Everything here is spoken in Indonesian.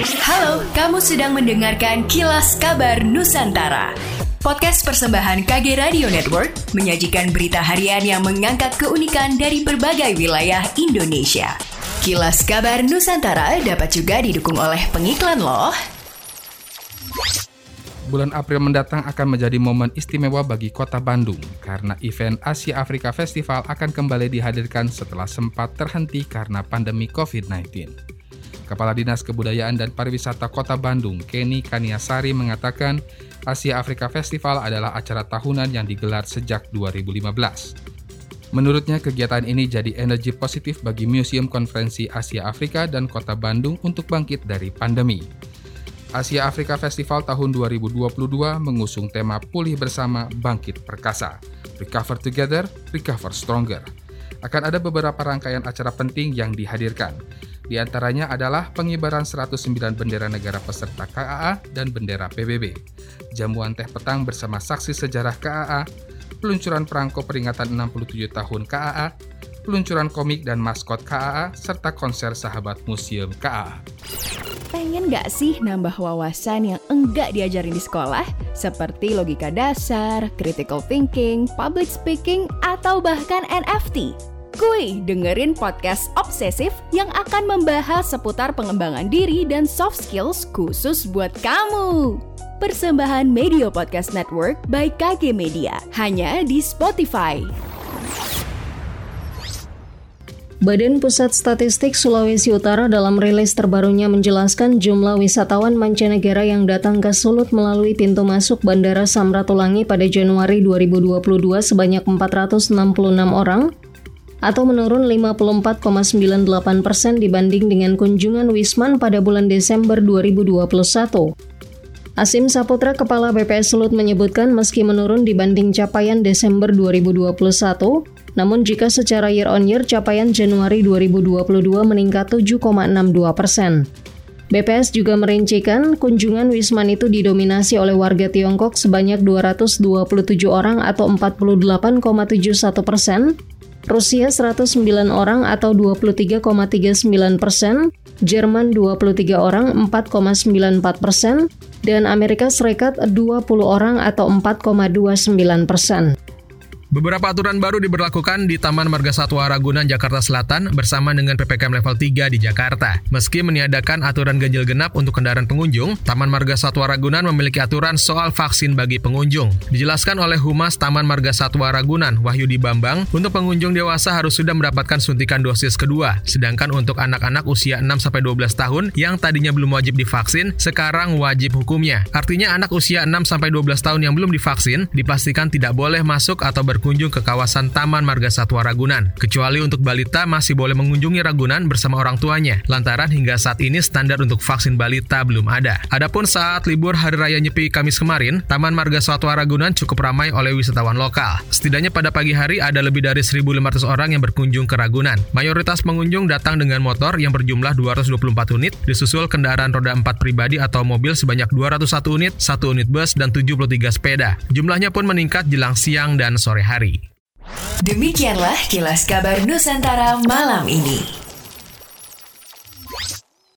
Halo, kamu sedang mendengarkan Kilas Kabar Nusantara. Podcast persembahan KG Radio Network menyajikan berita harian yang mengangkat keunikan dari berbagai wilayah Indonesia. Kilas Kabar Nusantara dapat juga didukung oleh pengiklan loh. Bulan April mendatang akan menjadi momen istimewa bagi kota Bandung karena event Asia Afrika Festival akan kembali dihadirkan setelah sempat terhenti karena pandemi COVID-19. Kepala Dinas Kebudayaan dan Pariwisata Kota Bandung, Kenny Kaniasari mengatakan Asia Afrika Festival adalah acara tahunan yang digelar sejak 2015. Menurutnya, kegiatan ini jadi energi positif bagi Museum Konferensi Asia Afrika dan Kota Bandung untuk bangkit dari pandemi. Asia Afrika Festival tahun 2022 mengusung tema Pulih Bersama Bangkit Perkasa, Recover Together, Recover Stronger. Akan ada beberapa rangkaian acara penting yang dihadirkan. Di antaranya adalah pengibaran 109 bendera negara peserta KAA dan bendera PBB, jamuan teh petang bersama saksi sejarah KAA, peluncuran perangko peringatan 67 tahun KAA, peluncuran komik dan maskot KAA, serta konser sahabat museum KAA. Pengen gak sih nambah wawasan yang enggak diajarin di sekolah? Seperti logika dasar, critical thinking, public speaking, atau bahkan NFT? Kuy, dengerin podcast Obsesif yang akan membahas seputar pengembangan diri dan soft skills khusus buat kamu persembahan Media Podcast Network by KG Media, hanya di Spotify. Badan Pusat Statistik Sulawesi Utara dalam rilis terbarunya menjelaskan jumlah wisatawan mancanegara yang datang ke Sulut melalui pintu masuk Bandara Samratulangi pada Januari 2022 sebanyak 466 orang atau menurun 54,98 persen dibanding dengan kunjungan Wisman pada bulan Desember 2021. Asim Saputra, Kepala BPS Sulut menyebutkan meski menurun dibanding capaian Desember 2021, namun jika secara year on year capaian Januari 2022 meningkat 7,62 persen. BPS juga merincikan kunjungan Wisman itu didominasi oleh warga Tiongkok sebanyak 227 orang atau 48,71 persen, Rusia 109 orang atau 23,39 persen, Jerman 23 orang 4,94 persen, dan Amerika Serikat 20 orang atau 4,29 persen. Beberapa aturan baru diberlakukan di Taman Marga Satwa Ragunan, Jakarta Selatan bersama dengan PPKM level 3 di Jakarta. Meski meniadakan aturan ganjil genap untuk kendaraan pengunjung, Taman Marga Satwa Ragunan memiliki aturan soal vaksin bagi pengunjung. Dijelaskan oleh Humas Taman Marga Satwa Ragunan, Wahyudi Bambang, untuk pengunjung dewasa harus sudah mendapatkan suntikan dosis kedua, sedangkan untuk anak-anak usia 6-12 tahun yang tadinya belum wajib divaksin, sekarang wajib hukumnya. Artinya anak usia 6-12 tahun yang belum divaksin, dipastikan tidak boleh masuk atau ber berkunjung ke kawasan Taman Marga Satwa Ragunan. Kecuali untuk balita masih boleh mengunjungi Ragunan bersama orang tuanya, lantaran hingga saat ini standar untuk vaksin balita belum ada. Adapun saat libur Hari Raya Nyepi Kamis kemarin, Taman Marga Satwa Ragunan cukup ramai oleh wisatawan lokal. Setidaknya pada pagi hari ada lebih dari 1.500 orang yang berkunjung ke Ragunan. Mayoritas pengunjung datang dengan motor yang berjumlah 224 unit, disusul kendaraan roda 4 pribadi atau mobil sebanyak 201 unit, 1 unit bus, dan 73 sepeda. Jumlahnya pun meningkat jelang siang dan sore hari. Demikianlah kilas kabar Nusantara malam ini.